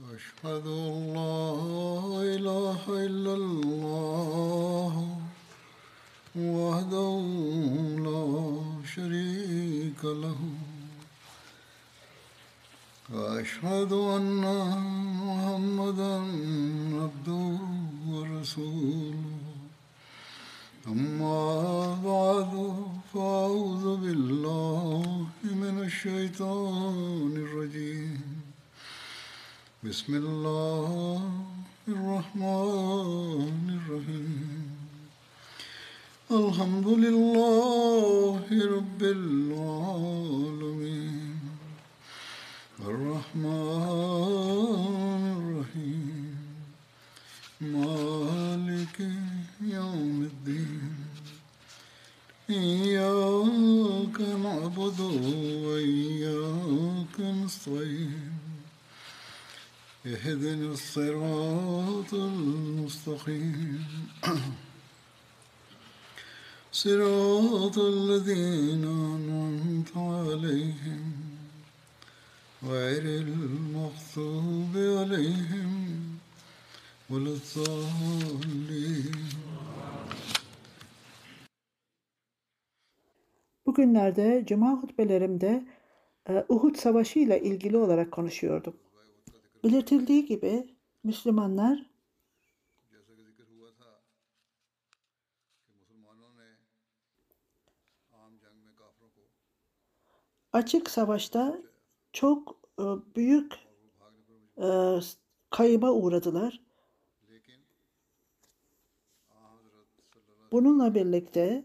وأشهد أن لا إله إلا الله cuma hutbelerimde e, Uhud Savaşı ile ilgili olarak konuşuyordum. Belirtildiği gibi Müslümanlar açık savaşta çok e, büyük e, kayıba uğradılar. Bununla birlikte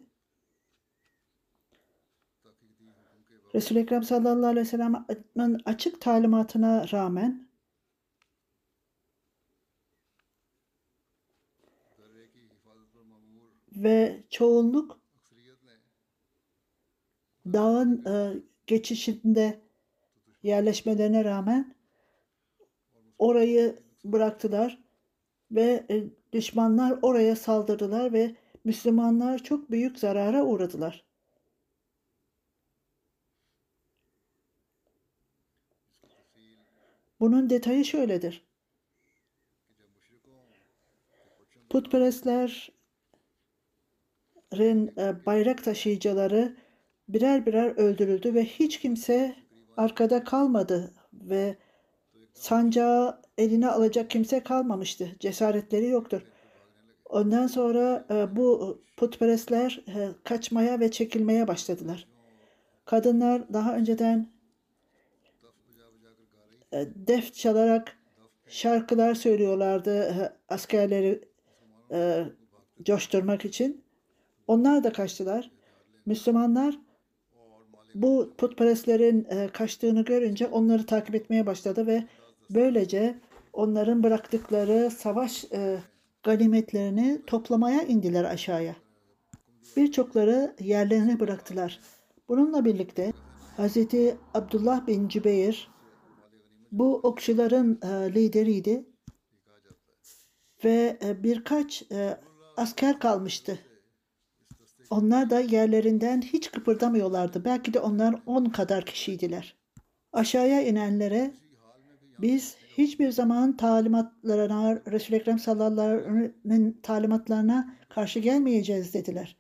Resul-i Ekrem sallallahu aleyhi ve sellem'in açık talimatına rağmen ve çoğunluk dağın e, geçişinde yerleşmelerine rağmen orayı bıraktılar ve e, düşmanlar oraya saldırdılar ve Müslümanlar çok büyük zarara uğradılar. Bunun detayı şöyledir. Putperestlerin e, bayrak taşıyıcıları birer birer öldürüldü ve hiç kimse arkada kalmadı ve sancağı eline alacak kimse kalmamıştı. Cesaretleri yoktur. Ondan sonra e, bu putperestler e, kaçmaya ve çekilmeye başladılar. Kadınlar daha önceden def çalarak şarkılar söylüyorlardı e, askerleri e, coşturmak için. Onlar da kaçtılar. Müslümanlar bu putperestlerin e, kaçtığını görünce onları takip etmeye başladı ve böylece onların bıraktıkları savaş e, ganimetlerini toplamaya indiler aşağıya. Birçokları yerlerine bıraktılar. Bununla birlikte Hz. Abdullah bin Cübeyr bu okçuların e, lideriydi ve e, birkaç e, asker kalmıştı. Onlar da yerlerinden hiç kıpırdamıyorlardı. Belki de onlar on kadar kişiydiler. Aşağıya inenlere biz hiçbir zaman talimatlarına, Resul-i Ekrem sallallahu talimatlarına karşı gelmeyeceğiz dediler.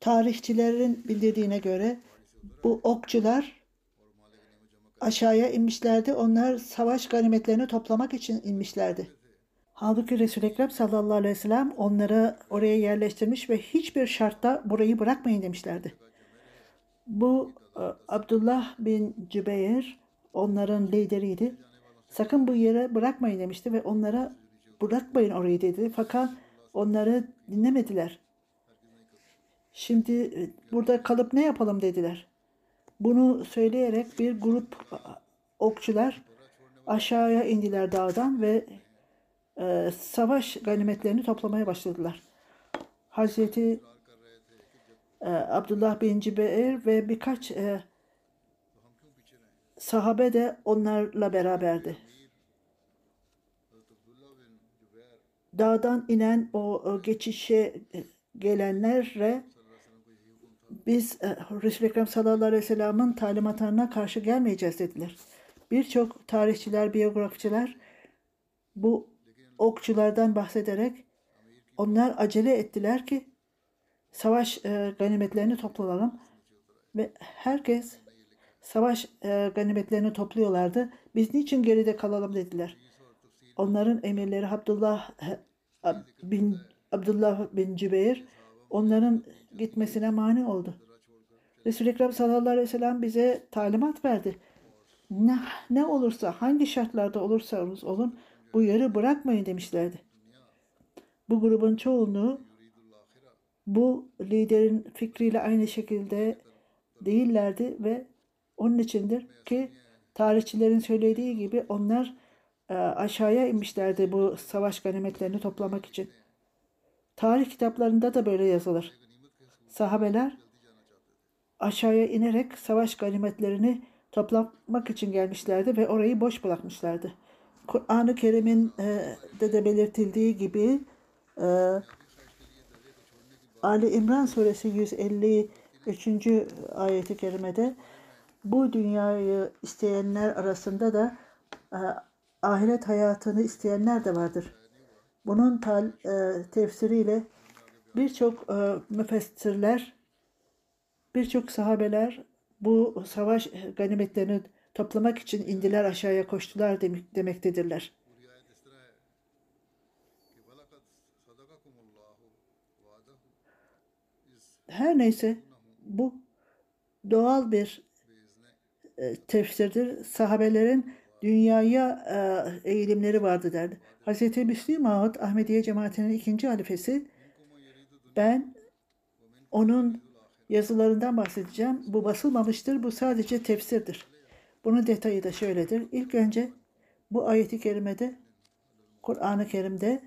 Tarihçilerin bildirdiğine göre bu okçular aşağıya inmişlerdi. Onlar savaş ganimetlerini toplamak için inmişlerdi. Halbuki Resul-i Ekrem sallallahu aleyhi ve sellem onları oraya yerleştirmiş ve hiçbir şartta burayı bırakmayın demişlerdi. Bu e, Abdullah bin Cübeyr onların lideriydi. Sakın bu yere bırakmayın demişti ve onlara bırakmayın orayı dedi. Fakat onları dinlemediler. Şimdi e, burada kalıp ne yapalım dediler. Bunu söyleyerek bir grup okçular aşağıya indiler dağdan ve e, savaş ganimetlerini toplamaya başladılar. Hazreti e, Abdullah bin Cibeyr ve birkaç e, sahabe de onlarla beraberdi. Dağdan inen o, o geçişe e, gelenlerle biz e, Resul-i Ekrem sallallahu aleyhi ve sellem'in talimatlarına karşı gelmeyeceğiz dediler. birçok tarihçiler, biyografçılar bu okçulardan bahsederek onlar acele ettiler ki savaş e, ganimetlerini toplayalım ve herkes savaş e, ganimetlerini topluyorlardı. Biz niçin geride kalalım dediler. Onların emirleri Abdullah e, bin Abdullah bin Cübeyr onların gitmesine mani oldu. Resul-i Ekrem sallallahu aleyhi ve sellem bize talimat verdi. Ne, ne olursa, hangi şartlarda olursanız olun bu yeri bırakmayın demişlerdi. Bu grubun çoğunluğu bu liderin fikriyle aynı şekilde değillerdi ve onun içindir ki tarihçilerin söylediği gibi onlar e, aşağıya inmişlerdi bu savaş ganimetlerini toplamak için. Tarih kitaplarında da böyle yazılır. Sahabeler aşağıya inerek savaş ganimetlerini toplamak için gelmişlerdi ve orayı boş bırakmışlardı. Kur'an-ı Kerim'in e, de, belirtildiği gibi e, Ali İmran suresi 153. ayeti kerimede bu dünyayı isteyenler arasında da e, ahiret hayatını isteyenler de vardır. Bunun tal, e, tefsiriyle birçok e, müfessirler, birçok sahabeler bu savaş ganimetlerini toplamak için indiler aşağıya koştular demek, demektedirler. Her neyse bu doğal bir e, tefsirdir. Sahabelerin dünyaya e, eğilimleri vardı derdi. Hz. Müslim Ahmet Ahmediye cemaatinin ikinci halifesi ben onun yazılarından bahsedeceğim. Bu basılmamıştır. Bu sadece tefsirdir. Bunun detayı da şöyledir. İlk önce bu ayeti kerimede Kur'an-ı Kerim'de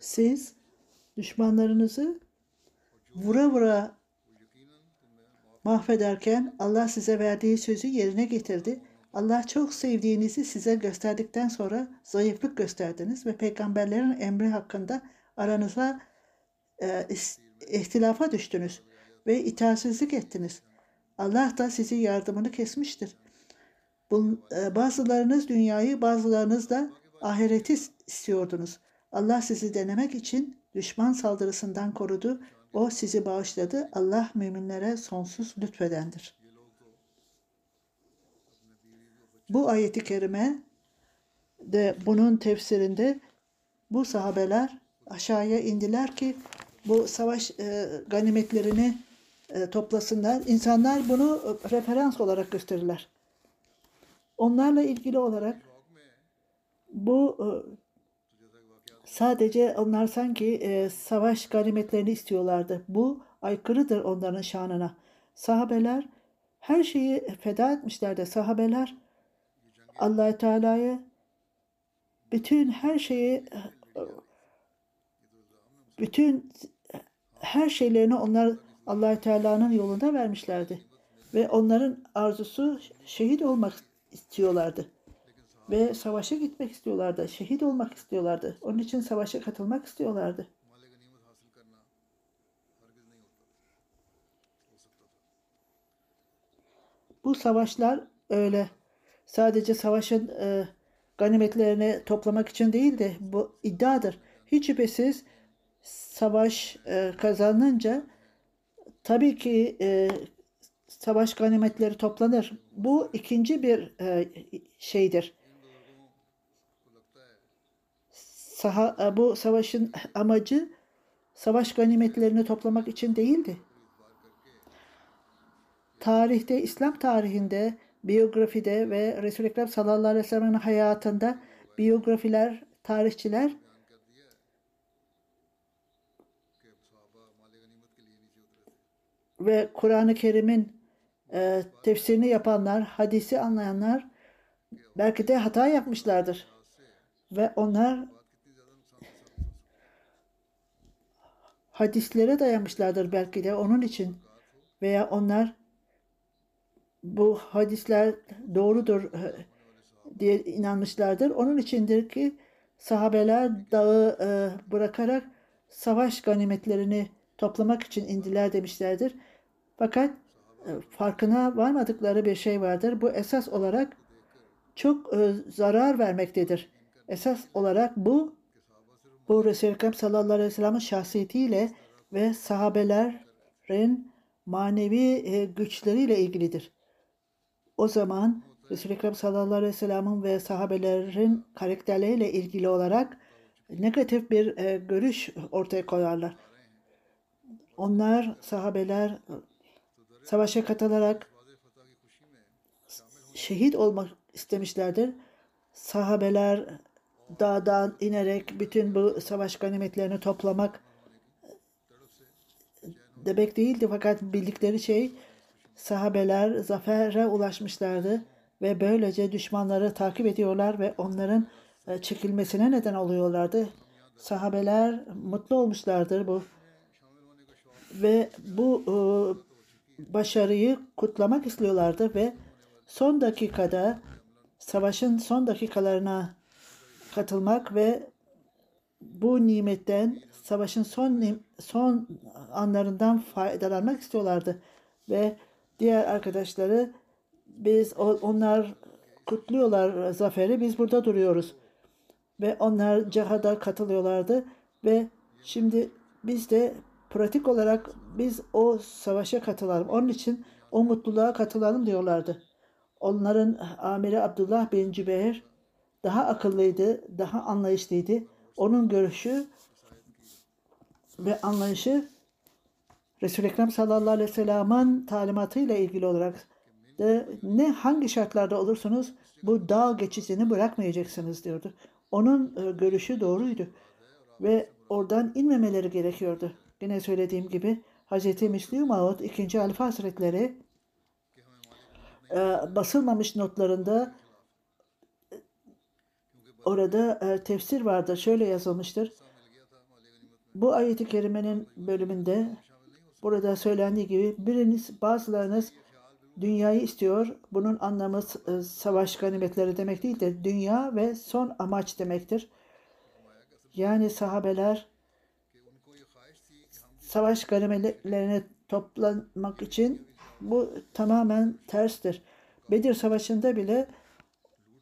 Siz düşmanlarınızı vura vura mahvederken Allah size verdiği sözü yerine getirdi. Allah çok sevdiğinizi size gösterdikten sonra zayıflık gösterdiniz ve peygamberlerin emri hakkında aranıza e, ihtilafa düştünüz ve itaatsizlik ettiniz. Allah da sizi yardımını kesmiştir. Bu, e, bazılarınız dünyayı, bazılarınız da ahireti istiyordunuz. Allah sizi denemek için düşman saldırısından korudu. O sizi bağışladı. Allah müminlere sonsuz lütfedendir. Bu ayeti kerime de bunun tefsirinde bu sahabeler aşağıya indiler ki bu savaş e, ganimetlerini e, toplasınlar. İnsanlar bunu e, referans olarak gösterirler. Onlarla ilgili olarak bu e, sadece onlar sanki e, savaş ganimetlerini istiyorlardı. Bu aykırıdır onların şanına. Sahabeler her şeyi feda etmişlerdi. Sahabeler allah Teala'ya bütün her şeyi bütün her şeylerini onlar allah Teala'nın yolunda vermişlerdi. Ve onların arzusu şehit olmak istiyorlardı. Ve savaşa gitmek istiyorlardı. Şehit olmak istiyorlardı. Onun için savaşa katılmak istiyorlardı. Bu savaşlar öyle sadece savaşın e, ganimetlerini toplamak için değil de bu iddiadır. Hiç şüphesiz savaş e, kazanınca tabii ki e, savaş ganimetleri toplanır. Bu ikinci bir e, şeydir. Saha, e, bu savaşın amacı savaş ganimetlerini toplamak için değildi. Tarihte, İslam tarihinde biyografide ve Resul-i Ekrem sallallahu aleyhi ve sellem'in hayatında biyografiler, tarihçiler ve Kur'an-ı Kerim'in e, tefsirini yapanlar, hadisi anlayanlar belki de hata yapmışlardır. Ve onlar hadislere dayanmışlardır belki de onun için veya onlar bu hadisler doğrudur e, diye inanmışlardır. Onun içindir ki sahabeler dağı e, bırakarak savaş ganimetlerini toplamak için indiler demişlerdir. Fakat e, farkına varmadıkları bir şey vardır. Bu esas olarak çok zarar vermektedir. Esas olarak bu bu Resul-i Ekrem sallallahu aleyhi ve sellem'in şahsiyetiyle ve sahabelerin manevi güçleriyle ilgilidir. O zaman Resul-i Ekrem sallallahu aleyhi ve sellem'in ve sahabelerin karakterleriyle ilgili olarak negatif bir e, görüş ortaya koyarlar. Onlar sahabeler savaşa katılarak şehit olmak istemişlerdir. Sahabeler dağdan inerek bütün bu savaş ganimetlerini toplamak demek değildi fakat bildikleri şey sahabeler zafere ulaşmışlardı ve böylece düşmanları takip ediyorlar ve onların e, çekilmesine neden oluyorlardı. Sahabeler mutlu olmuşlardır bu ve bu e, başarıyı kutlamak istiyorlardı ve son dakikada savaşın son dakikalarına katılmak ve bu nimetten savaşın son son anlarından faydalanmak istiyorlardı ve diğer arkadaşları biz onlar kutluyorlar zaferi biz burada duruyoruz ve onlar cihada katılıyorlardı ve şimdi biz de pratik olarak biz o savaşa katılalım. Onun için o mutluluğa katılalım diyorlardı. Onların amiri Abdullah bin Cübeyr daha akıllıydı, daha anlayışlıydı. Onun görüşü ve anlayışı Resul-i Ekrem sallallahu aleyhi ve sellem'in talimatıyla ilgili olarak de ne hangi şartlarda olursunuz bu dağ geçişini bırakmayacaksınız diyordu. Onun e, görüşü doğruydu ve oradan inmemeleri gerekiyordu. Yine söylediğim gibi Hz. Müslüm Ağut 2. Alfa Hazretleri e, basılmamış notlarında e, orada tefsir vardır. Şöyle yazılmıştır. Bu ayeti kerimenin bölümünde burada söylendiği gibi biriniz bazılarınız dünyayı istiyor. Bunun anlamı e, savaş ganimetleri demek değil de dünya ve son amaç demektir. Yani sahabeler savaş ganimetlerini toplamak için bu tamamen terstir. Bedir Savaşı'nda bile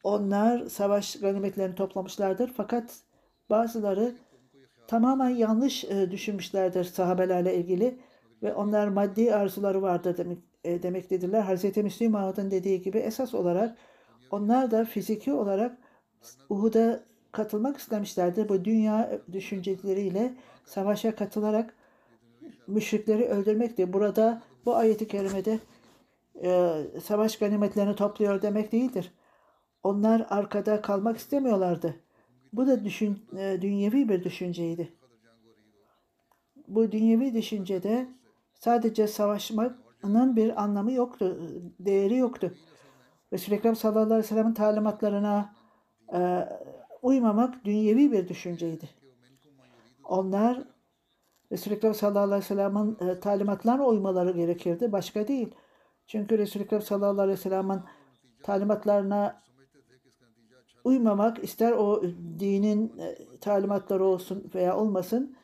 onlar savaş ganimetlerini toplamışlardır. Fakat bazıları tamamen yanlış e, düşünmüşlerdir sahabelerle ilgili ve onlar maddi arzuları vardır demek, e, demektedirler. Hz. Müslim Ahmet'in dediği gibi esas olarak onlar da fiziki olarak Uhud'a katılmak istemişlerdir. Bu dünya düşünceleriyle savaşa katılarak müşrikleri öldürmekti. Burada bu ayeti kerimede e, savaş ganimetlerini topluyor demek değildir. Onlar arkada kalmak istemiyorlardı. Bu da düşün, e, dünyevi bir düşünceydi. Bu dünyevi düşüncede sadece savaşmanın bir anlamı yoktu, değeri yoktu. Resul-i Ekrem sallallahu aleyhi ve sellem'in talimatlarına e, uymamak dünyevi bir düşünceydi. Onlar Resul-i Ekrem sallallahu aleyhi ve sellem'in e, talimatlarına uymaları gerekirdi. Başka değil. Çünkü Resul-i Ekrem sallallahu aleyhi ve sellem'in talimatlarına uymamak ister o dinin e, talimatları olsun veya olmasın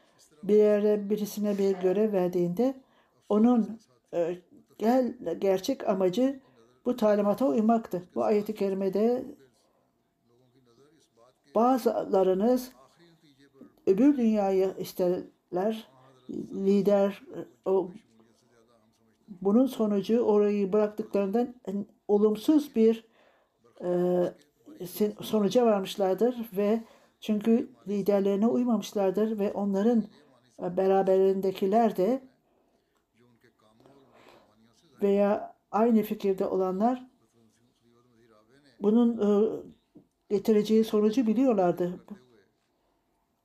bir yere birisine bir görev verdiğinde onun e, gel gerçek amacı bu talimata uymaktı. Bu ayeti kerimede bazılarınız öbür dünyayı isterler lider o bunun sonucu orayı bıraktıklarından olumsuz bir e, sonuca varmışlardır ve çünkü liderlerine uymamışlardır ve onların e, beraberindekiler de veya aynı fikirde olanlar bunun e, getireceği sonucu biliyorlardı.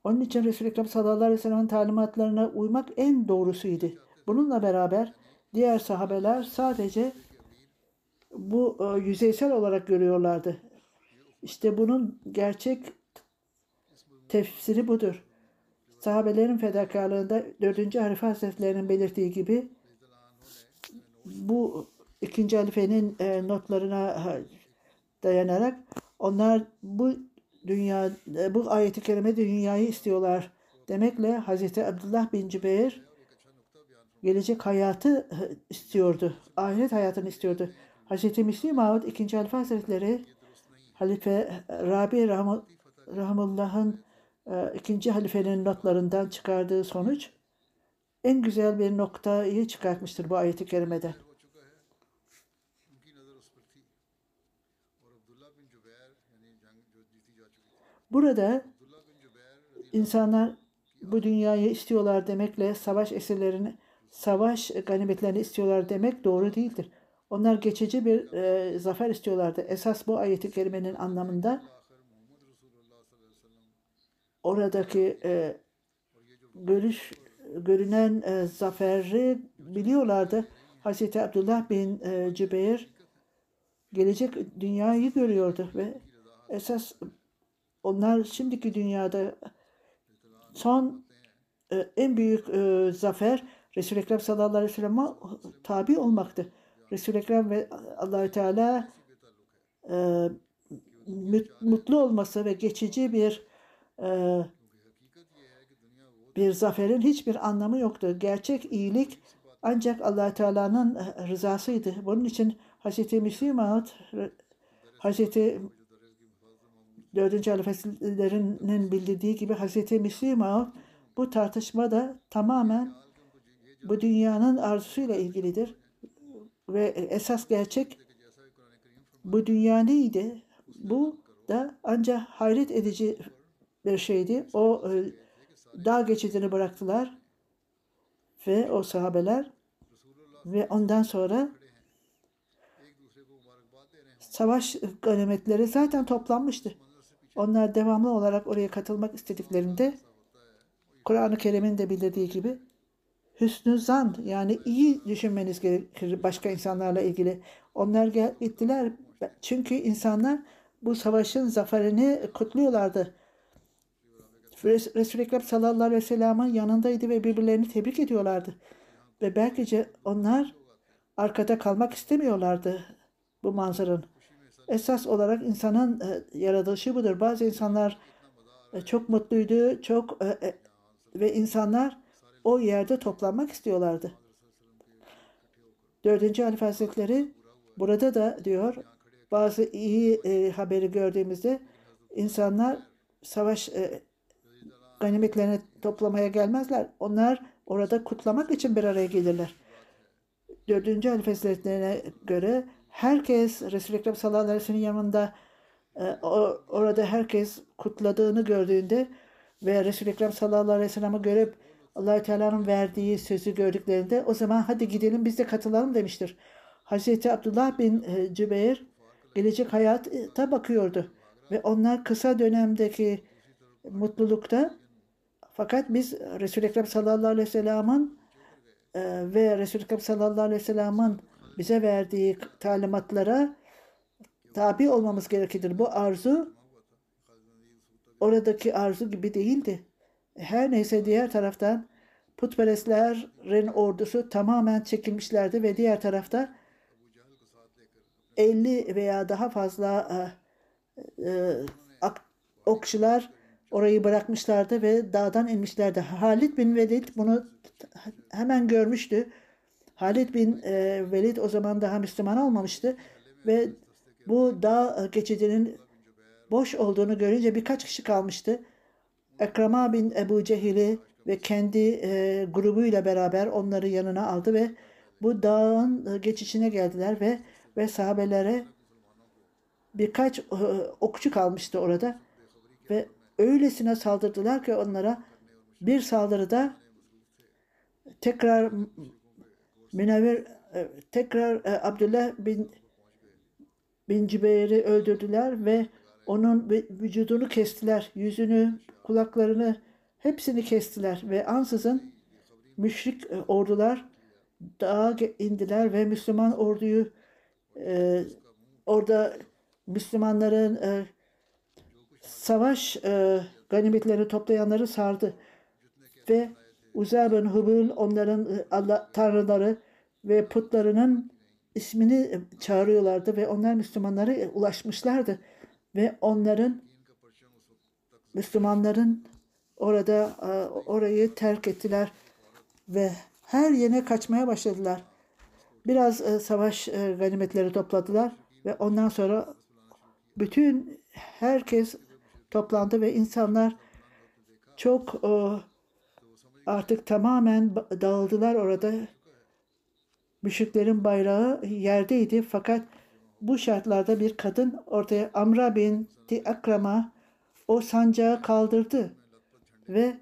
Onun için Resul-i Ekrem sallallahu aleyhi ve sellem'in talimatlarına uymak en doğrusuydu. Bununla beraber diğer sahabeler sadece bu e, yüzeysel olarak görüyorlardı. İşte bunun gerçek tefsiri budur. Sahabelerin fedakarlığında 4. Halife Hazretleri'nin belirttiği gibi bu ikinci halifenin e, notlarına e, dayanarak onlar bu dünya e, bu ayeti kerime dünyayı istiyorlar demekle Hazreti Abdullah bin Cübeyr gelecek hayatı e, istiyordu. Ahiret hayatını istiyordu. Hazreti Müslim Mahmud 2. Halife Hazretleri Halife Rabi Rahmu- Rahmullah'ın e, ikinci halifenin notlarından çıkardığı sonuç en güzel bir noktayı çıkartmıştır bu ayeti kerimeden. Burada insanlar bu dünyayı istiyorlar demekle savaş esirlerini, savaş ganimetlerini istiyorlar demek doğru değildir. Onlar geçici bir e, zafer istiyorlardı. Esas bu ayeti kerimenin anlamında oradaki e, görüş görünen e, zaferi biliyorlardı. Hazreti Abdullah bin e, Cübeyr gelecek dünyayı görüyordu ve esas onlar şimdiki dünyada son e, en büyük e, zafer Resul-i Ekrem sallallahu aleyhi ve sellem'e tabi olmaktı. Resul-i Ekrem ve Allahü Teala e, mut- mutlu olması ve geçici bir e, bir zaferin hiçbir anlamı yoktu. Gerçek iyilik ancak allah Teala'nın rızasıydı. Bunun için Hz. Müslim Maud, Hz. 4. halifelerinin bildirdiği gibi Hz. Müslim Maud bu tartışmada tamamen bu dünyanın arzusuyla ilgilidir. Ve esas gerçek bu dünya neydi? Bu da ancak hayret edici bir şeydi. O e, dağ geçidini bıraktılar ve o sahabeler ve ondan sonra savaş ganimetleri zaten toplanmıştı. Onlar devamlı olarak oraya katılmak istediklerinde Kur'an-ı Kerim'in de bildirdiği gibi hüsnü zan yani iyi düşünmeniz gerekir başka insanlarla ilgili. Onlar gittiler çünkü insanlar bu savaşın zaferini kutluyorlardı. Res- Resul-i Ekrem sallallahu aleyhi ve sellem'in yanındaydı ve birbirlerini tebrik ediyorlardı. Ve belki onlar arkada kalmak istemiyorlardı bu manzaranın. Esas olarak insanın e, yaratılışı budur. Bazı insanlar e, çok mutluydu, çok e, ve insanlar o yerde toplanmak istiyorlardı. Dördüncü Halife Hazretleri burada da diyor bazı iyi haberi gördüğümüzde insanlar savaş e, ganimetlerini toplamaya gelmezler. Onlar orada kutlamak için bir araya gelirler. Dördüncü Halife Hazretlerine göre herkes Resul-i Ekrem sallallahu aleyhi ve yanında e, orada herkes kutladığını gördüğünde ve Resul-i Ekrem sallallahu aleyhi ve sellem'i görüp allah Teala'nın verdiği sözü gördüklerinde o zaman hadi gidelim biz de katılalım demiştir. Hazreti Abdullah bin e, Cübeyr gelecek hayata bakıyordu. Ve onlar kısa dönemdeki mutlulukta fakat biz Resul-i Ekrem sallallahu aleyhi ve sellem'in e, ve Resul-i Ekrem sallallahu aleyhi ve sellem'in bize verdiği talimatlara tabi olmamız gerekir. Bu arzu oradaki arzu gibi değildi. Her neyse diğer taraftan putperestlerin ordusu tamamen çekilmişlerdi ve diğer tarafta 50 veya daha fazla e, e, okçular orayı bırakmışlardı ve dağdan inmişlerdi. Halid bin Velid bunu hemen görmüştü. Halid bin e, Velid o zaman daha Müslüman olmamıştı ve bu dağ geçidinin boş olduğunu görünce birkaç kişi kalmıştı. Ekrama bin Ebu Cehil'i ve kendi e, grubuyla beraber onları yanına aldı ve bu dağın geçişine geldiler ve ve sahabelere birkaç e, okçu kalmıştı orada ve öylesine saldırdılar ki onlara bir saldırıda tekrar Münevver e, tekrar e, Abdullah bin bin Cübeyr'i öldürdüler ve onun vü- vücudunu kestiler. Yüzünü, kulaklarını hepsini kestiler ve ansızın müşrik e, ordular dağa indiler ve Müslüman orduyu e, orada Müslümanların e, savaş e, ganimetlerini toplayanları sardı ve Uzayr bin onların e, Allah tanrıları ve putlarının ismini e, çağırıyorlardı ve onlar Müslümanlara e, ulaşmışlardı ve onların Müslümanların orada orayı terk ettiler ve her yerine kaçmaya başladılar. Biraz savaş ganimetleri topladılar ve ondan sonra bütün herkes toplandı ve insanlar çok e, artık tamamen dağıldılar orada. Müşriklerin bayrağı yerdeydi fakat bu şartlarda bir kadın ortaya Amra binti Akrama o sancağı kaldırdı ve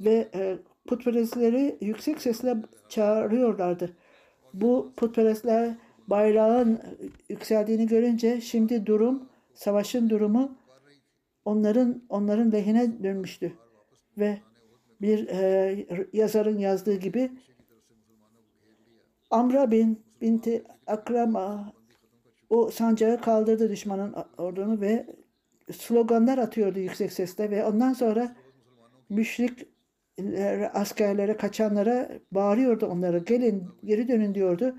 ve e, putperestleri yüksek sesle çağırıyorlardı. Bu putperestler bayrağın yükseldiğini görünce şimdi durum, savaşın durumu onların onların lehine dönmüştü. Ve bir e, yazarın yazdığı gibi Amra bin binti Akrama o sancağı kaldırdı düşmanın ordunu ve sloganlar atıyordu yüksek sesle ve ondan sonra müşrik askerlere, kaçanlara bağırıyordu onlara. Gelin, geri dönün diyordu.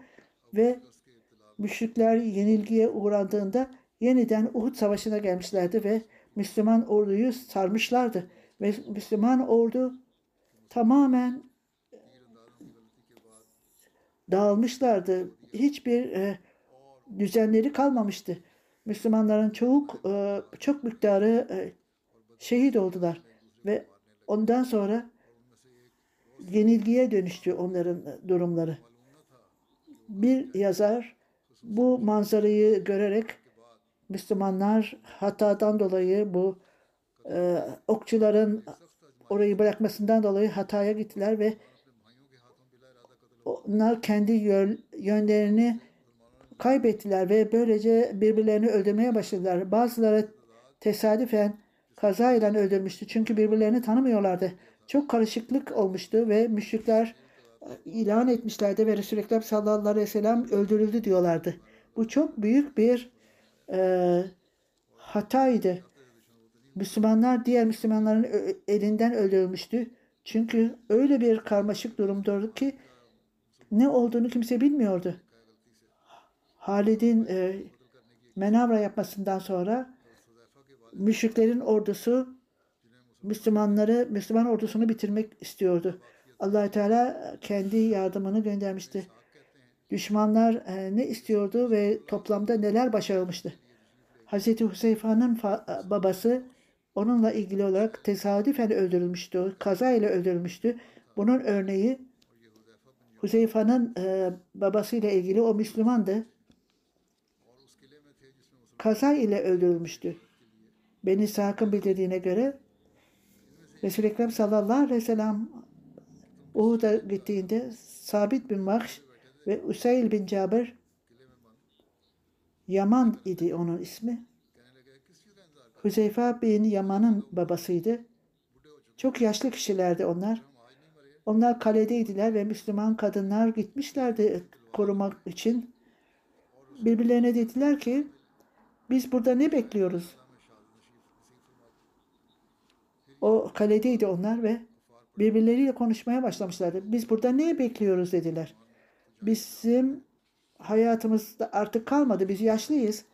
Ve müşrikler yenilgiye uğrandığında yeniden Uhud Savaşı'na gelmişlerdi ve Müslüman orduyu sarmışlardı. Ve Müslüman ordu tamamen dağılmışlardı. Hiçbir e, düzenleri kalmamıştı. Müslümanların çok e, çok miktarı e, şehit oldular ve ondan sonra yenilgiye dönüştü onların durumları. Bir yazar bu manzarayı görerek Müslümanlar hatadan dolayı bu e, okçuların orayı bırakmasından dolayı hataya gittiler ve onlar kendi yönlerini kaybettiler ve böylece birbirlerini öldürmeye başladılar. Bazıları tesadüfen kazayla öldürmüştü çünkü birbirlerini tanımıyorlardı. Çok karışıklık olmuştu ve müşrikler ilan etmişlerdi ve Resulü Ekrem sallallahu aleyhi ve sellem öldürüldü diyorlardı. Bu çok büyük bir e, hataydı. Müslümanlar diğer Müslümanların elinden öldürülmüştü. Çünkü öyle bir karmaşık durumdu ki ne olduğunu kimse bilmiyordu. Halid'in e, menavra yapmasından sonra müşriklerin ordusu Müslümanları, Müslüman ordusunu bitirmek istiyordu. allah Teala kendi yardımını göndermişti. Düşmanlar e, ne istiyordu ve toplamda neler başarılmıştı. Hz. Hüseyfa'nın babası onunla ilgili olarak tesadüfen öldürülmüştü. Kaza ile öldürülmüştü. Bunun örneği Huzeyfa'nın e, babasıyla ilgili o Müslümandı. Kaza ile öldürülmüştü. Beni Sakın bildirdiğine göre Resul-i Ekrem sallallahu aleyhi ve sellem Uhud'a gittiğinde Sabit bin Mahş ve Usayl bin Cabir Yaman idi onun ismi. Huzeyfa bin Yaman'ın babasıydı. Çok yaşlı kişilerdi onlar. Onlar kaledeydiler ve Müslüman kadınlar gitmişlerdi korumak için. Birbirlerine dediler ki biz burada ne bekliyoruz? O kaledeydi onlar ve birbirleriyle konuşmaya başlamışlardı. Biz burada ne bekliyoruz dediler. Bizim hayatımızda artık kalmadı. Biz yaşlıyız.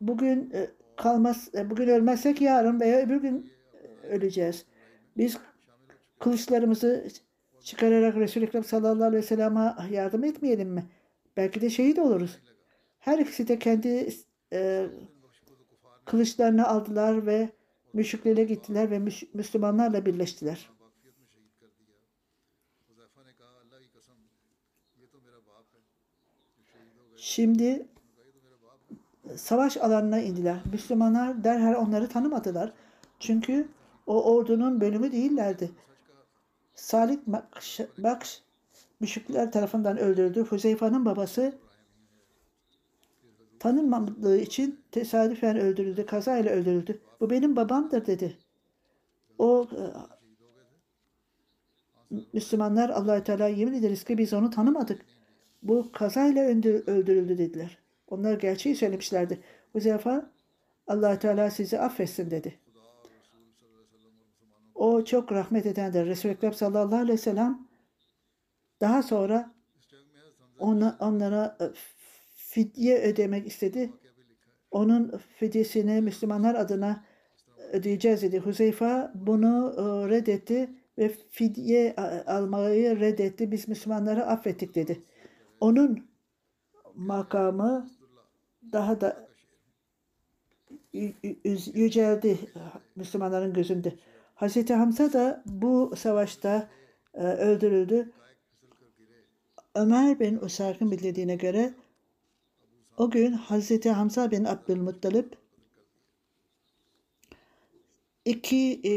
Bugün e, kalmaz, e, bugün ölmezsek yarın veya öbür gün e, öleceğiz. Biz kılıçlarımızı çıkararak Resul-i Ekrem sallallahu aleyhi ve sellem'e yardım etmeyelim mi? Belki de şehit oluruz. Her ikisi de kendi e, kılıçlarını aldılar ve müşriklere gittiler ve Müslümanlarla birleştiler. Şimdi savaş alanına indiler. Müslümanlar derhal onları tanımadılar. Çünkü o ordunun bölümü değillerdi. Salih Bakş müşrikler tarafından öldürdü. Huzeyfa'nın babası tanınmadığı için tesadüfen öldürüldü, kazayla öldürüldü. Bu benim babamdır dedi. O e, Müslümanlar allah Teala yemin ederiz ki biz onu tanımadık. Bu kazayla öldü- öldürüldü dediler. Onlar gerçeği söylemişlerdi. Huzeyfa allah Teala sizi affetsin dedi. O çok rahmet edendir. Resul-i Ekrem sallallahu aleyhi ve sellem daha sonra ona, onlara e, fidye ödemek istedi. Onun fidyesini Müslümanlar adına ödeyeceğiz dedi. Huzeyfa bunu e, reddetti ve fidye a- almayı reddetti. Biz Müslümanları affettik dedi. Onun makamı daha da yü- yü- yüceldi Müslümanların gözünde. Hazreti Hamza da bu savaşta e, öldürüldü. Ömer bin Usark'ın bildirdiğine göre o gün Hazreti Hamza bin Abdülmuttalip iki e,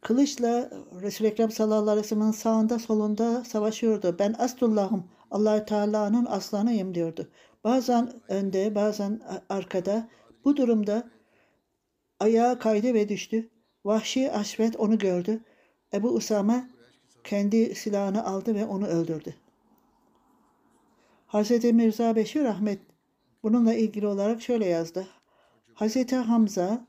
kılıçla Resul-i Ekrem sallallahu aleyhi ve sellem'in sağında solunda savaşıyordu. Ben Aslullah'ım, allah Teala'nın aslanıyım diyordu. Bazen önde, bazen arkada. Bu durumda ayağa kaydı ve düştü. Vahşi Aşvet onu gördü. Ebu Usame kendi silahını aldı ve onu öldürdü. Hazreti Mirza Beşir Ahmet bununla ilgili olarak şöyle yazdı. Hazreti Hamza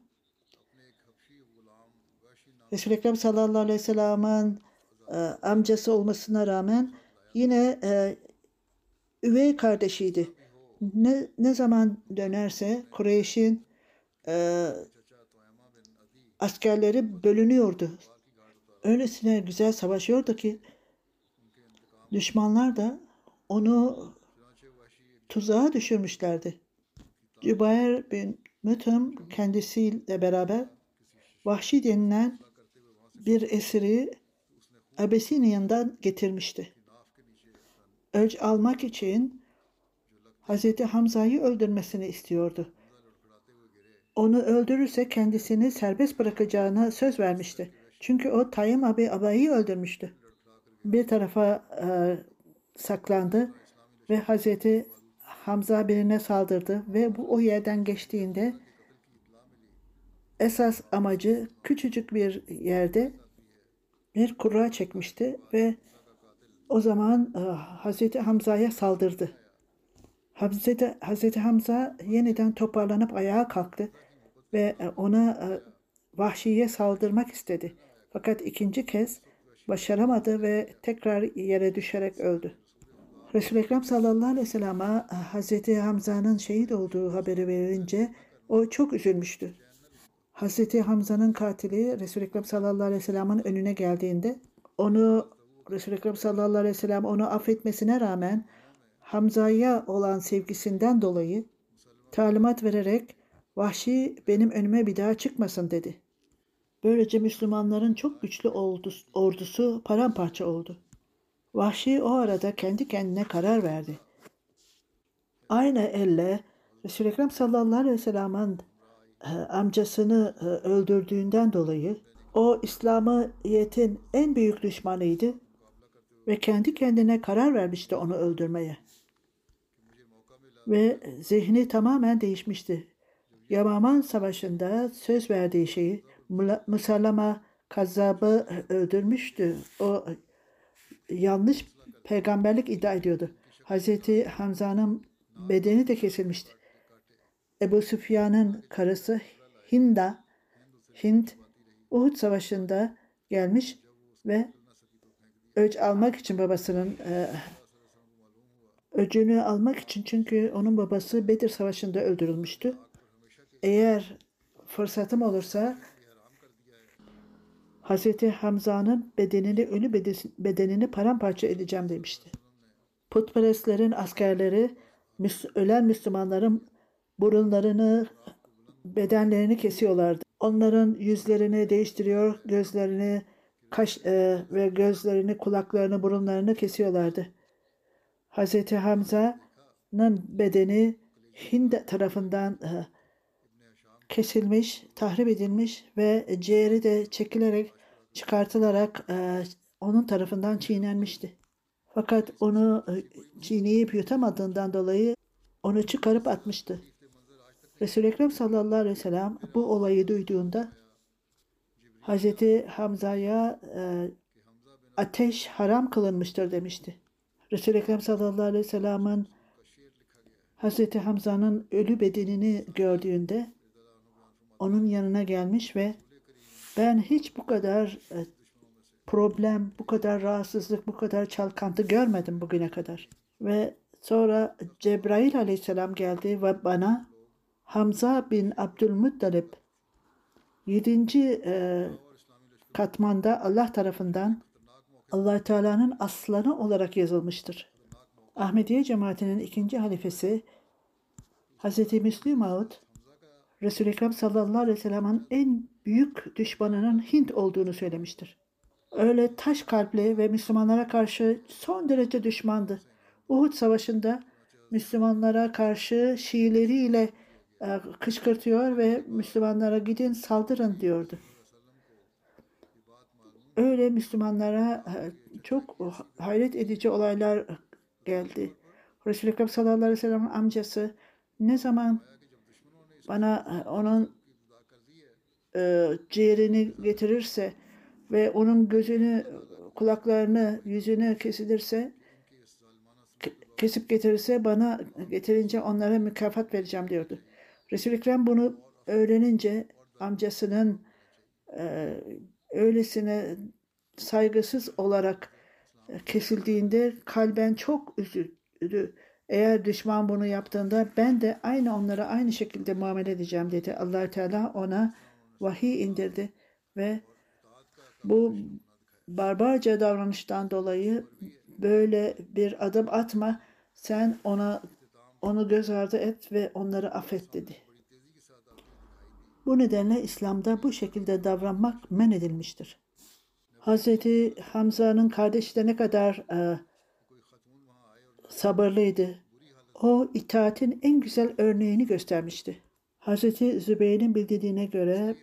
Resul-i Ekrem sallallahu aleyhi ve sellem'in e, amcası olmasına rağmen yine e, üvey kardeşiydi. Ne, ne zaman dönerse Kureyş'in e, askerleri bölünüyordu. Öylesine güzel savaşıyordu ki düşmanlar da onu tuzağa düşürmüşlerdi. Cübayr bin Mütüm kendisiyle beraber Vahşi denilen bir esiri Abesiniyan'dan getirmişti. Ölç almak için Hazreti Hamza'yı öldürmesini istiyordu. Onu öldürürse kendisini serbest bırakacağına söz vermişti. Çünkü o Tayyim abi abayı öldürmüştü. Bir tarafa e, saklandı ve Hazreti Hamza birine saldırdı ve bu o yerden geçtiğinde esas amacı küçücük bir yerde bir kura çekmişti ve o zaman e, Hazreti Hamza'ya saldırdı. Hazreti, Hazreti Hamza yeniden toparlanıp ayağa kalktı ve e, ona e, vahşiye saldırmak istedi. Fakat ikinci kez başaramadı ve tekrar yere düşerek öldü. Resul-i Ekrem sallallahu aleyhi ve sellem'e Hazreti Hamza'nın şehit olduğu haberi verilince o çok üzülmüştü. Hazreti Hamza'nın katili Resul-i Ekrem sallallahu aleyhi ve sellem'in önüne geldiğinde onu Resul-i Ekrem sallallahu aleyhi ve sellem onu affetmesine rağmen Hamza'ya olan sevgisinden dolayı talimat vererek vahşi benim önüme bir daha çıkmasın dedi. Böylece Müslümanların çok güçlü ordusu, paramparça oldu. Vahşi o arada kendi kendine karar verdi. Aynı elle Resul-i Ekrem sallallahu aleyhi ve sellem'in amcasını e, öldürdüğünden dolayı o İslamiyet'in en büyük düşmanıydı ve kendi kendine karar vermişti onu öldürmeye. Ve zihni tamamen değişmişti. Yamaman Savaşı'nda söz verdiği şeyi Musallama Kazzab'ı öldürmüştü. O yanlış peygamberlik iddia ediyordu. Hazreti Hamza'nın bedeni de kesilmişti. Ebu Süfyan'ın karısı Hinda, Hind, Uhud Savaşı'nda gelmiş ve öç almak için babasının e, öcünü almak için çünkü onun babası Bedir Savaşı'nda öldürülmüştü. Eğer fırsatım olursa Hazreti Hamza'nın bedenini, ölü bede- bedenini paramparça edeceğim demişti. Putperestlerin askerleri ölen Müslümanların burunlarını, bedenlerini kesiyorlardı. Onların yüzlerini değiştiriyor, gözlerini, kaş e, ve gözlerini, kulaklarını, burunlarını kesiyorlardı. Hazreti Hamza'nın bedeni Hind tarafından e, kesilmiş, tahrip edilmiş ve ciğeri de çekilerek, çıkartılarak e, onun tarafından çiğnenmişti. Fakat onu e, çiğneyip yutamadığından dolayı onu çıkarıp atmıştı. Resul-i Ekrem sallallahu aleyhi ve sellem bu olayı duyduğunda Hazreti Hamza'ya e, ateş haram kılınmıştır demişti. Resul-i Ekrem sallallahu aleyhi ve sellem'in Hazreti Hamza'nın ölü bedenini gördüğünde onun yanına gelmiş ve ben hiç bu kadar e, problem, bu kadar rahatsızlık, bu kadar çalkantı görmedim bugüne kadar. Ve sonra Cebrail aleyhisselam geldi ve bana Hamza bin Abdülmuttalip 7. E, katmanda Allah tarafından allah Teala'nın aslanı olarak yazılmıştır. Ahmediye cemaatinin ikinci halifesi Hz. Müslim Maud Resul-i Ekrem sallallahu aleyhi ve sellem'in en büyük düşmanının Hint olduğunu söylemiştir. Öyle taş kalpli ve Müslümanlara karşı son derece düşmandı. Uhud Savaşı'nda Müslümanlara karşı Şiileriyle kışkırtıyor ve Müslümanlara gidin saldırın diyordu. Öyle Müslümanlara e, çok hayret edici olaylar geldi. Resul-i Ekrem sallallahu aleyhi ve sellem'in amcası ne zaman bana e, onun e, ciğerini getirirse ve onun gözünü, kulaklarını, yüzünü kesilirse kesip getirirse bana getirince onlara mükafat vereceğim diyordu. Resul-i Ekrem bunu öğrenince amcasının e, öylesine saygısız olarak e, kesildiğinde kalben çok üzüldü. Eğer düşman bunu yaptığında ben de aynı onlara aynı şekilde muamele edeceğim dedi. allah Teala ona vahiy indirdi ve bu barbarca davranıştan dolayı böyle bir adım atma sen ona onu göz ardı et ve onları affet dedi. Bu nedenle İslam'da bu şekilde davranmak men edilmiştir. Hazreti Hamza'nın kardeşi de ne kadar e, sabırlıydı. O itaatin en güzel örneğini göstermişti. Hazreti Zübeyir'in bildirdiğine göre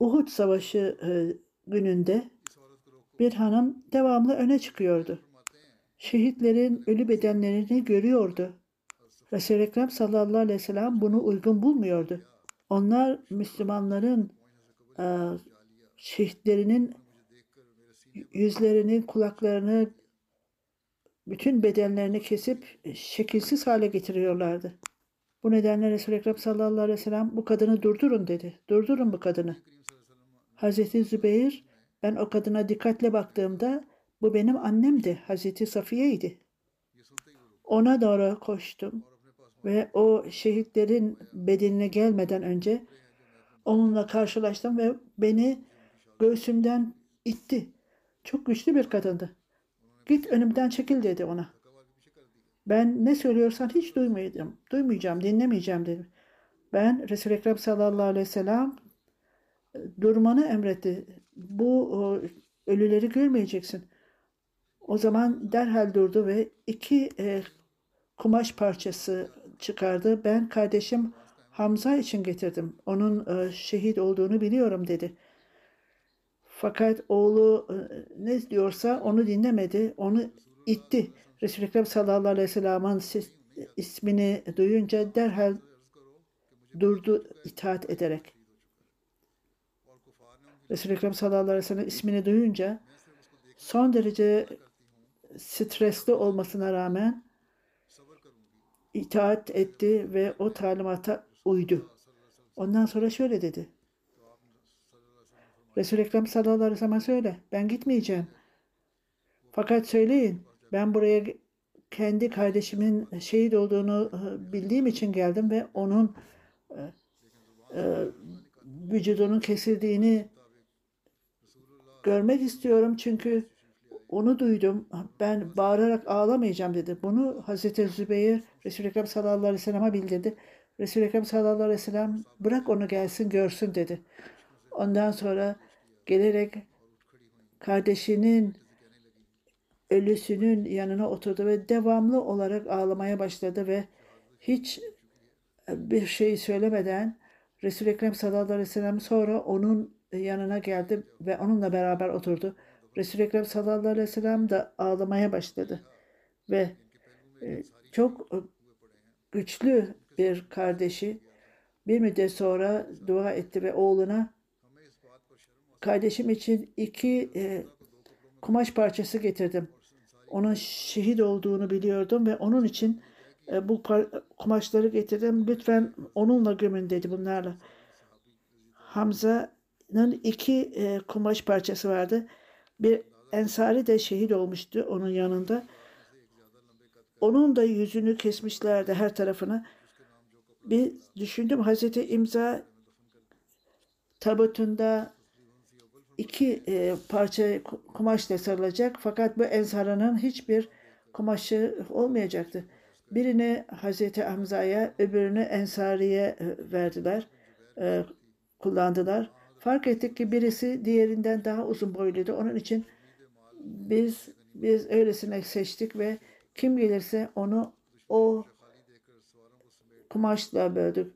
Uhud Savaşı e, gününde bir hanım devamlı öne çıkıyordu. Şehitlerin ölü bedenlerini görüyordu. Resul-i Ekrem sallallahu aleyhi ve sellem bunu uygun bulmuyordu. Onlar Müslümanların e, şehitlerinin yüzlerini, kulaklarını, bütün bedenlerini kesip şekilsiz hale getiriyorlardı. Bu nedenle Resul-i Ekrem sallallahu aleyhi ve sellem bu kadını durdurun dedi. Durdurun bu kadını. Hazreti Zübeyir ben o kadına dikkatle baktığımda bu benim annemdi. Hazreti Safiye'ydi. Ona doğru koştum ve o şehitlerin bedenine gelmeden önce onunla karşılaştım ve beni göğsümden itti. Çok güçlü bir kadındı. Git önümden çekil dedi ona. Ben ne söylüyorsan hiç duymayacağım, duymayacağım, dinlemeyeceğim dedim. Ben Resul-i Ekrem sallallahu aleyhi ve sellem durmanı emretti. Bu ölüleri görmeyeceksin. O zaman derhal durdu ve iki e, kumaş parçası çıkardı. Ben kardeşim Hamza için getirdim. Onun e, şehit olduğunu biliyorum dedi. Fakat oğlu e, ne diyorsa onu dinlemedi. Onu itti. Resul-i Ekrem sallallahu aleyhi ve sellem'in ismini duyunca derhal durdu itaat ederek. Resul-i Ekrem sallallahu aleyhi ve sellem ismini duyunca son derece stresli olmasına rağmen itaat etti ve o talimata uydu. Ondan sonra şöyle dedi. Resul-i Ekrem sallallahu aleyhi ve sellem söyle. Ben gitmeyeceğim. Fakat söyleyin. Ben buraya kendi kardeşimin şehit olduğunu e, bildiğim için geldim ve onun e, e, vücudunun kesildiğini görmek istiyorum çünkü onu duydum. Ben bağırarak ağlamayacağım dedi. Bunu Hazreti Zübeyir Resul-i Ekrem sallallahu aleyhi ve sellem'e bildirdi. Resul-i Ekrem sallallahu aleyhi ve sellem bırak onu gelsin görsün dedi. Ondan sonra gelerek kardeşinin ölüsünün yanına oturdu ve devamlı olarak ağlamaya başladı ve hiç bir şey söylemeden Resul-i Ekrem sallallahu aleyhi ve sellem sonra onun yanına geldi ve onunla beraber oturdu. Resul-i Ekrem sallallahu aleyhi ve sellem de ağlamaya başladı. Ve e, çok güçlü bir kardeşi bir müddet sonra dua etti ve oğluna kardeşim için iki e, kumaş parçası getirdim. Onun şehit olduğunu biliyordum ve onun için e, bu kumaşları getirdim. Lütfen onunla gömün dedi bunlarla. Hamza'nın iki e, kumaş parçası vardı. Bir ensari de şehit olmuştu onun yanında. Onun da yüzünü kesmişlerdi her tarafını. Bir düşündüm Hazreti İmza tabutunda iki e, parça kumaşla sarılacak fakat bu ensarının hiçbir kumaşı olmayacaktı. Birini Hazreti Hamza'ya, öbürünü Ensari'ye e, verdiler, e, kullandılar. Fark ettik ki birisi diğerinden daha uzun boyluydu. Onun için biz biz öylesine seçtik ve kim gelirse onu o kumaşla böldük.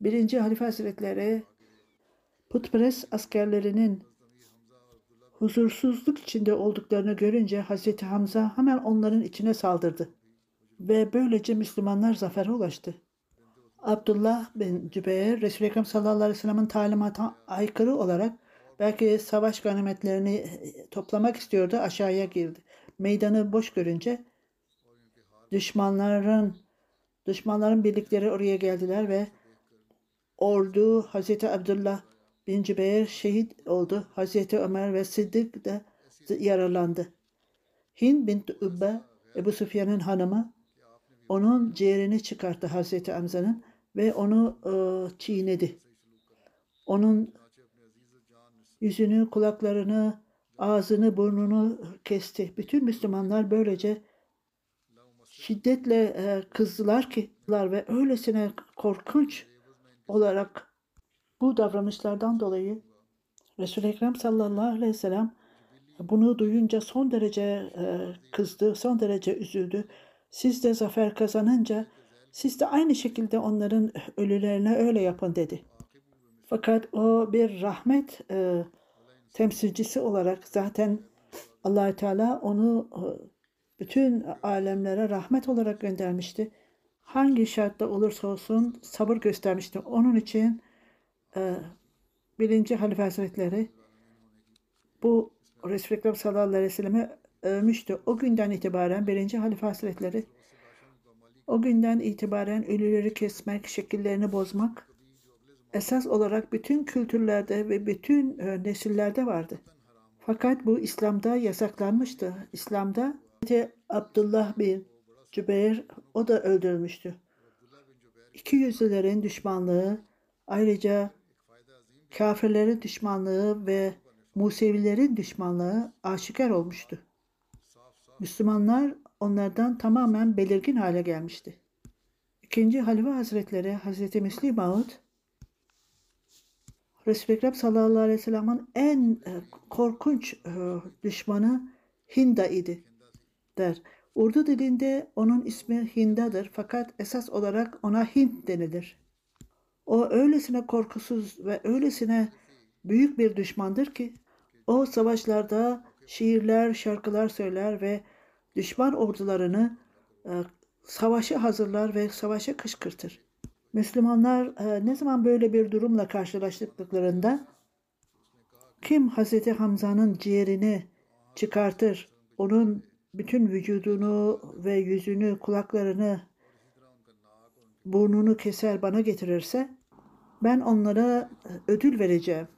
Birinci Halife Hazretleri putperest askerlerinin huzursuzluk içinde olduklarını görünce Hazreti Hamza hemen onların içine saldırdı. Ve böylece Müslümanlar zafere ulaştı. Abdullah bin Cübeyr, Resul-i Ekrem sallallahu aleyhi ve sellem'in talimatına aykırı olarak belki savaş ganimetlerini toplamak istiyordu, aşağıya girdi. Meydanı boş görünce düşmanların düşmanların birlikleri oraya geldiler ve ordu Hazreti Abdullah bin Cübeyr şehit oldu. Hazreti Ömer ve Sıddık da yaralandı. Hind bin Übbe, Ebu Sufyan'ın hanımı, onun ciğerini çıkarttı Hazreti Hamza'nın ve onu e, çiğnedi. Onun yüzünü, kulaklarını, ağzını, burnunu kesti. Bütün Müslümanlar böylece şiddetle e, kızdılar ki ve öylesine korkunç olarak bu davranışlardan dolayı Resul-i Ekrem sallallahu aleyhi ve sellem bunu duyunca son derece e, kızdı, son derece üzüldü. Siz de zafer kazanınca siz de aynı şekilde onların ölülerine öyle yapın dedi. Fakat o bir rahmet e, temsilcisi olarak zaten allah Teala onu e, bütün alemlere rahmet olarak göndermişti. Hangi şartta olursa olsun sabır göstermişti. Onun için e, birinci Halife Hazretleri bu Resul-i Ekrem sallallahu aleyhi ve sellem'i övmüştü. O günden itibaren birinci Halife Hazretleri o günden itibaren ölüleri kesmek, şekillerini bozmak esas olarak bütün kültürlerde ve bütün e, nesillerde vardı. Fakat bu İslam'da yasaklanmıştı. İslam'da Abdullah bin Cübeyr o da öldürülmüştü. İki yüzlülerin düşmanlığı ayrıca kafirlerin düşmanlığı ve Musevilerin düşmanlığı aşikar olmuştu. Müslümanlar onlardan tamamen belirgin hale gelmişti. İkinci Halife Hazretleri Hazreti Müslim Maud Resul-i Ekrem sallallahu aleyhi ve sellem'in en e, korkunç e, düşmanı Hinda idi der. Urdu dilinde onun ismi Hinda'dır fakat esas olarak ona Hind denilir. O öylesine korkusuz ve öylesine büyük bir düşmandır ki o savaşlarda şiirler, şarkılar söyler ve düşman ordularını e, savaşa hazırlar ve savaşa kışkırtır. Müslümanlar e, ne zaman böyle bir durumla karşılaştıklarında kim Hazreti Hamza'nın ciğerini çıkartır, onun bütün vücudunu ve yüzünü, kulaklarını, burnunu keser bana getirirse ben onlara e, ödül vereceğim.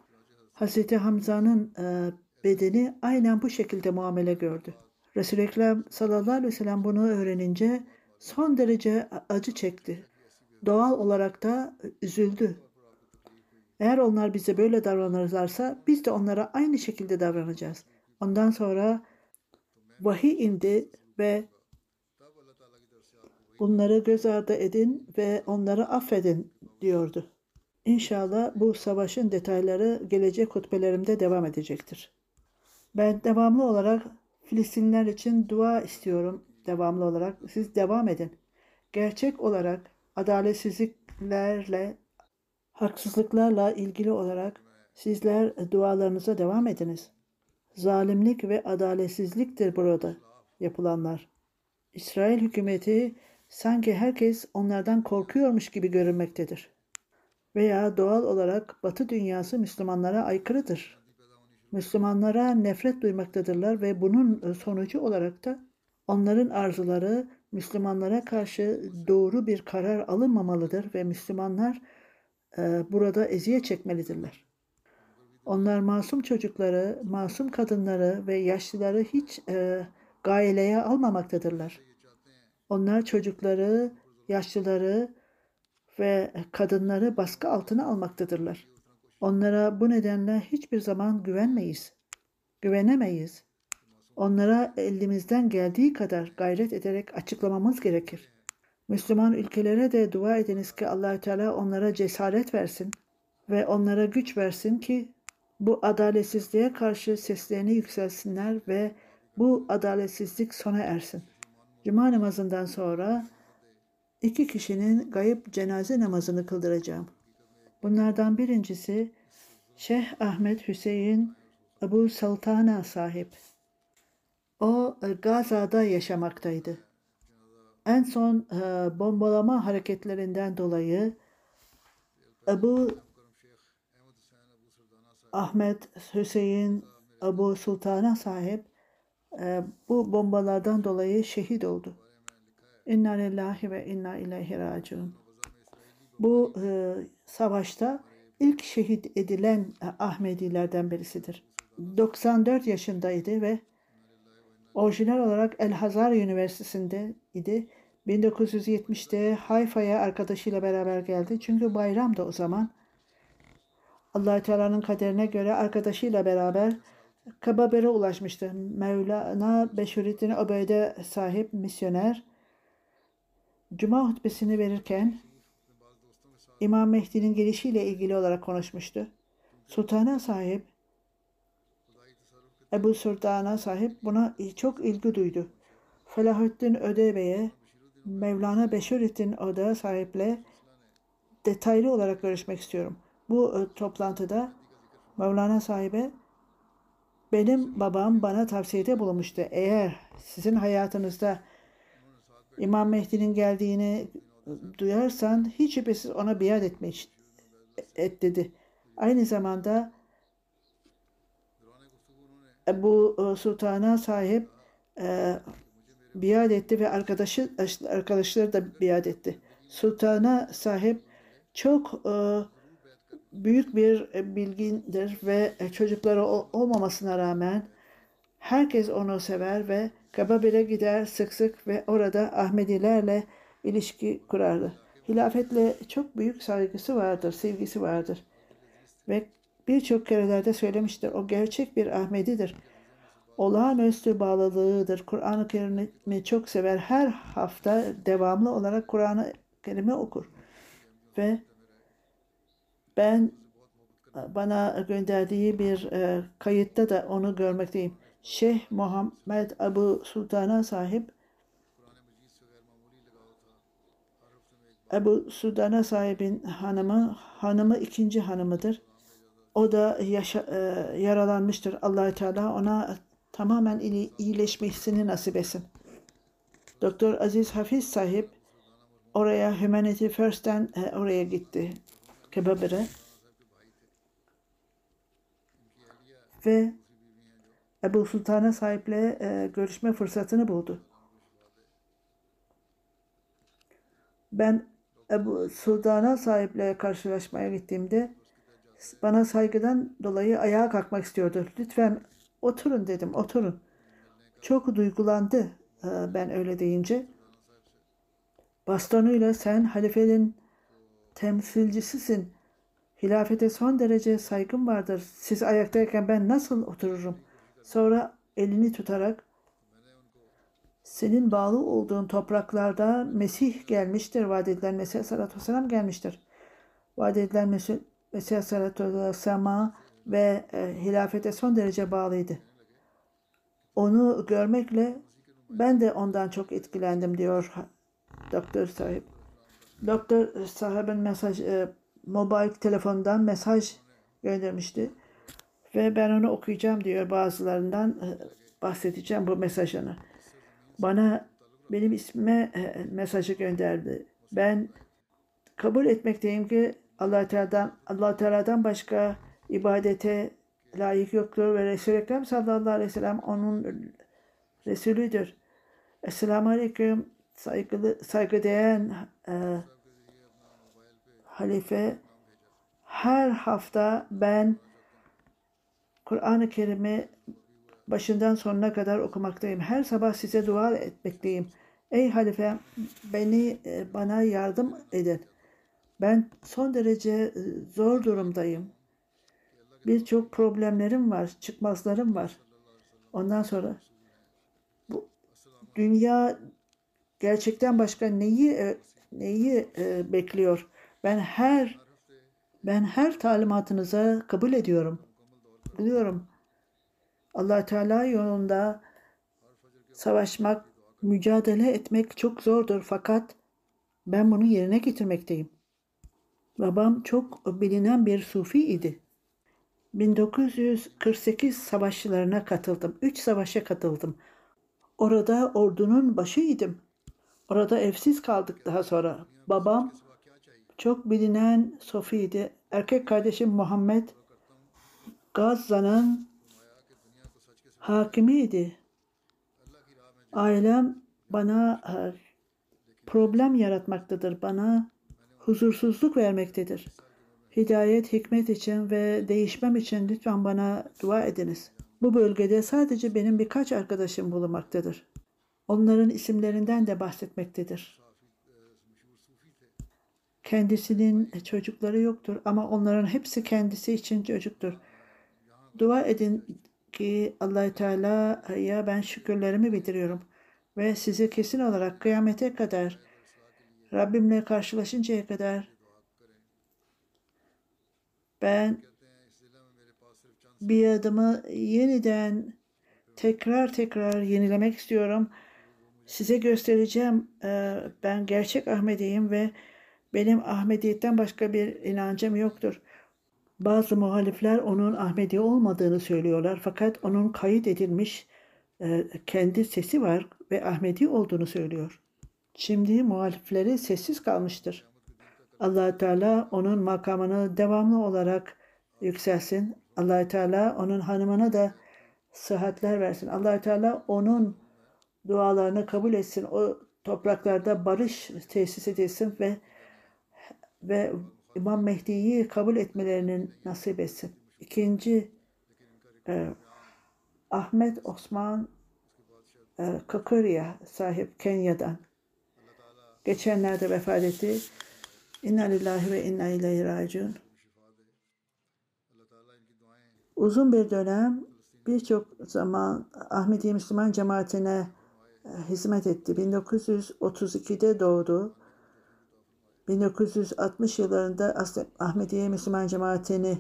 Hazreti Hamza'nın e, bedeni aynen bu şekilde muamele gördü. Resul-i Ekrem sallallahu aleyhi ve sellem bunu öğrenince son derece acı çekti. Doğal olarak da üzüldü. Eğer onlar bize böyle davranırlarsa biz de onlara aynı şekilde davranacağız. Ondan sonra vahiy indi ve bunları göz ardı edin ve onları affedin diyordu. İnşallah bu savaşın detayları gelecek hutbelerimde devam edecektir. Ben devamlı olarak Filistinler için dua istiyorum devamlı olarak. Siz devam edin. Gerçek olarak adaletsizliklerle, haksızlıklarla ilgili olarak sizler dualarınıza devam ediniz. Zalimlik ve adaletsizliktir burada yapılanlar. İsrail hükümeti sanki herkes onlardan korkuyormuş gibi görünmektedir. Veya doğal olarak Batı dünyası Müslümanlara aykırıdır. Müslümanlara nefret duymaktadırlar ve bunun sonucu olarak da Onların arzuları Müslümanlara karşı doğru bir karar alınmamalıdır ve Müslümanlar e, burada eziyet çekmelidirler. Onlar masum çocukları, masum kadınları ve yaşlıları hiç e, gaileye almamaktadırlar. Onlar çocukları, yaşlıları ve kadınları baskı altına almaktadırlar. Onlara bu nedenle hiçbir zaman güvenmeyiz. Güvenemeyiz. Onlara elimizden geldiği kadar gayret ederek açıklamamız gerekir. Müslüman ülkelere de dua ediniz ki Allahü Teala onlara cesaret versin ve onlara güç versin ki bu adaletsizliğe karşı seslerini yükselsinler ve bu adaletsizlik sona ersin. Cuma namazından sonra iki kişinin gayip cenaze namazını kıldıracağım. Bunlardan birincisi Şeyh Ahmet Hüseyin Ebu Sultana sahip. O e, Gaza'da yaşamaktaydı. En son e, bombalama hareketlerinden dolayı Ebu Ahmet Hüseyin Ebu Sultan'a sahip e, bu bombalardan dolayı şehit oldu. İnna lillahi ve inna ileyhi raciun. Bu e, savaşta ilk şehit edilen e, Ahmedilerden birisidir. 94 yaşındaydı ve orijinal olarak El Hazar Üniversitesi'nde idi. 1970'te Hayfa'ya arkadaşıyla beraber geldi. Çünkü bayram da o zaman. allah Teala'nın kaderine göre arkadaşıyla beraber Kababer'e ulaşmıştı. Mevlana Beşurettin Obeyde sahip misyoner Cuma hutbesini verirken İmam Mehdi'nin gelişiyle ilgili olarak konuşmuştu. Sultana sahip Ebu Sultan'a sahip buna çok ilgi duydu. Felahettin Ödebe'ye Mevlana Beşirettin Oda sahiple detaylı olarak görüşmek istiyorum. Bu e, toplantıda Mevlana sahibe benim babam bana tavsiyede bulunmuştu. Eğer sizin hayatınızda İmam Mehdi'nin geldiğini duyarsan hiç şüphesiz ona biat etmek et dedi. Aynı zamanda Ebu e, Sultan'a sahip e, biat etti ve arkadaşı arkadaşları da biat etti. Sultana sahip çok e, büyük bir bilgindir ve çocukları olmamasına rağmen herkes onu sever ve Kababir'e gider sık sık ve orada Ahmedilerle ilişki kurardı. Hilafetle çok büyük saygısı vardır, sevgisi vardır. Ve birçok kerelerde söylemiştir. O gerçek bir Ahmedidir. Olağanüstü bağlılığıdır. Kur'an-ı Kerim'i çok sever. Her hafta devamlı olarak Kur'an-ı Kerim'i okur. Ve ben bana gönderdiği bir e, kayıtta da onu görmekteyim. Şeyh Muhammed Abu Sultan'a sahip Ebu Sultan'a sahibin hanımı, hanımı ikinci hanımıdır. O da yaşa, e, yaralanmıştır. allah Teala ona tamamen iyileşmesini nasip etsin. Doktor Aziz Hafiz sahip oraya Humanity First'ten e, oraya gitti. Kebabire. Ve Ebu Sultan'a sahiple e, görüşme fırsatını buldu. Ben Ebu Sultan'a sahiple karşılaşmaya gittiğimde bana saygıdan dolayı ayağa kalkmak istiyordu. Lütfen oturun dedim, oturun. Çok duygulandı e, ben öyle deyince. Bastonuyla sen halifenin temsilcisisin. Hilafete son derece saygım vardır. Siz ayaktayken ben nasıl otururum? Sonra elini tutarak senin bağlı olduğun topraklarda Mesih gelmiştir. Vaat edilen Mesih Aleyhisselatü Vesselam gelmiştir. Vaat edilen Mesih, Mesih Aleyhisselatü Vesselam'a ve e, hilafete son derece bağlıydı. Onu görmekle ben de ondan çok etkilendim diyor doktor sahip. Doktor sahibin mesaj, e, mobil telefondan mesaj göndermişti. Ve ben onu okuyacağım diyor bazılarından e, bahsedeceğim bu mesajını. Bana benim ismime e, mesajı gönderdi. Ben kabul etmekteyim ki Allah Teala'dan Allah Teala'dan başka ibadete layık yoktur ve Resul-i Ekrem sallallahu aleyhi ve sellem onun Resulüdür. Esselamu Aleyküm saygılı, saygıdeğer e, halife her hafta ben Kur'an-ı Kerim'i başından sonuna kadar okumaktayım. Her sabah size dua etmekteyim. Ey halife beni e, bana yardım edin. Ben son derece e, zor durumdayım. Birçok problemlerim var, çıkmazlarım var. Ondan sonra bu dünya gerçekten başka neyi e, neyi bekliyor? Ben her ben her talimatınıza kabul ediyorum. Biliyorum. Allah Teala yolunda savaşmak, mücadele etmek çok zordur fakat ben bunu yerine getirmekteyim. Babam çok bilinen bir sufi idi. 1948 savaşlarına katıldım. Üç savaşa katıldım. Orada ordunun başıydım. Orada evsiz kaldık daha sonra. Babam çok bilinen Sofi'ydi. Erkek kardeşim Muhammed Gazze'nin hakimiydi. Ailem bana problem yaratmaktadır. Bana huzursuzluk vermektedir. Hidayet, hikmet için ve değişmem için lütfen bana dua ediniz. Bu bölgede sadece benim birkaç arkadaşım bulunmaktadır. Onların isimlerinden de bahsetmektedir. Kendisinin çocukları yoktur ama onların hepsi kendisi için çocuktur. Dua edin ki allah Teala'ya ben şükürlerimi bildiriyorum ve size kesin olarak kıyamete kadar Rabbimle karşılaşıncaya kadar ben bir adımı yeniden tekrar tekrar yenilemek istiyorum. Size göstereceğim e, ben gerçek Ahmediyim ve benim Ahmediyetten başka bir inancım yoktur. Bazı muhalifler onun Ahmedi olmadığını söylüyorlar fakat onun kayıt edilmiş e, kendi sesi var ve Ahmedi olduğunu söylüyor. Şimdi muhalifleri sessiz kalmıştır. allah Teala onun makamını devamlı olarak yükselsin. allah Teala onun hanımına da sıhhatler versin. allah Teala onun dualarını kabul etsin. O topraklarda barış tesis edilsin ve ve İmam Mehdi'yi kabul etmelerini nasip etsin. İkinci e, Ahmet Osman e, Kakurya sahip Kenya'dan geçenlerde vefat etti. İnna lillahi ve inna ileyhi raciun. Uzun bir dönem birçok zaman Ahmedi Müslüman cemaatine e, hizmet etti. 1932'de doğdu. 1960 yıllarında Ahmediye Müslüman cemaatini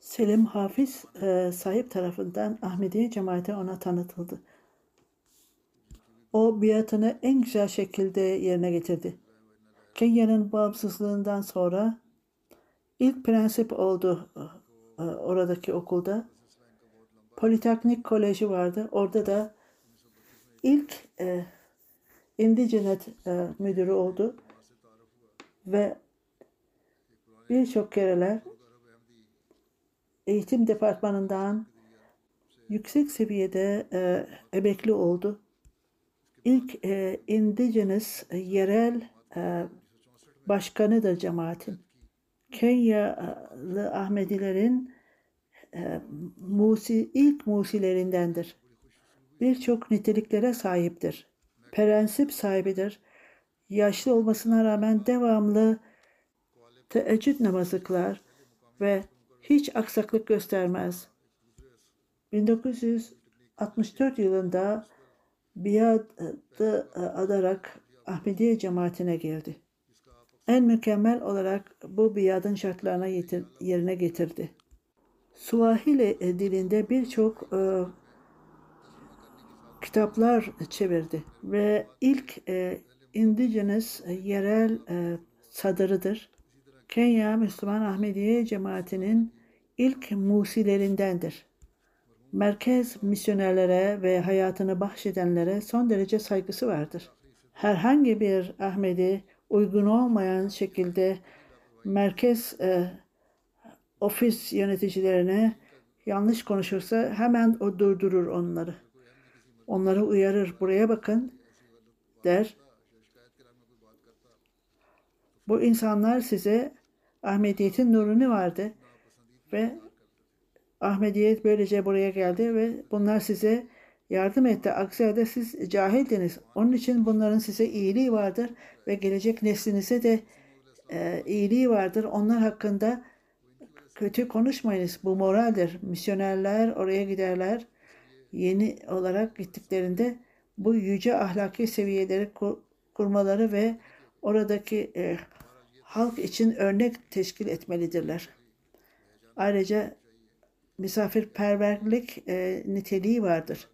Selim Hafiz e, sahip tarafından Ahmediye cemaati ona tanıtıldı. O biatını en güzel şekilde yerine getirdi. Kenya'nın bağımsızlığından sonra ilk prensip oldu e, oradaki okulda. Politeknik Koleji vardı. Orada da ilk e, indigenet e, müdürü oldu ve birçok kereler eğitim departmanından yüksek seviyede e, emekli oldu. İlk e, indigenous e, yerel e, başkanı da cemaatin. Kenyalı Ahmedilerin e, musi, ilk musilerindendir. Birçok niteliklere sahiptir. Prensip sahibidir yaşlı olmasına rağmen devamlı teheccüd namazı kılar ve hiç aksaklık göstermez. 1964 yılında biadı adarak Ahmediye cemaatine girdi. En mükemmel olarak bu biadın şartlarına yerine getirdi. Suahili dilinde birçok e, kitaplar çevirdi ve ilk e, indigenous e, yerel e, sadırıdır. Kenya Müslüman Ahmediye cemaatinin ilk musilerindendir. Merkez misyonerlere ve hayatını bahşedenlere son derece saygısı vardır. Herhangi bir Ahmedi uygun olmayan şekilde merkez e, ofis yöneticilerine yanlış konuşursa hemen o durdurur onları. onları uyarır. Buraya bakın der. Bu insanlar size Ahmediyet'in nurunu vardı ve Ahmediyet böylece buraya geldi ve bunlar size yardım etti. Aksi halde siz cahildiniz. Onun için bunların size iyiliği vardır ve gelecek neslinize de e, iyiliği vardır. Onlar hakkında kötü konuşmayınız. Bu moraldir. Misyonerler oraya giderler. Yeni olarak gittiklerinde bu yüce ahlaki seviyeleri kur- kurmaları ve oradaki e, halk için örnek teşkil etmelidirler. Ayrıca misafirperverlik e, niteliği vardır.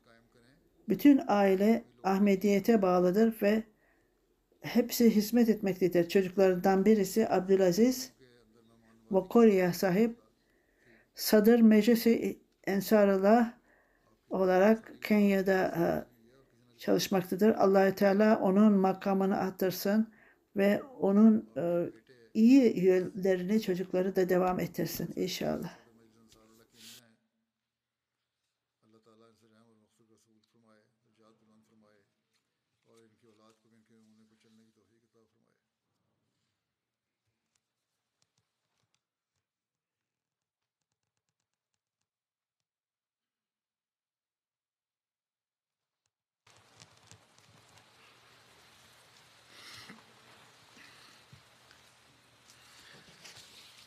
Bütün aile Ahmediyete bağlıdır ve hepsi hizmet etmektedir. Çocuklarından birisi Abdülaziz Vokori'ye sahip Sadır Meclisi Ensarullah olarak Kenya'da e, çalışmaktadır. Allahü Teala onun makamını arttırsın ve onun e, iyi yönlerini çocukları da devam ettirsin inşallah.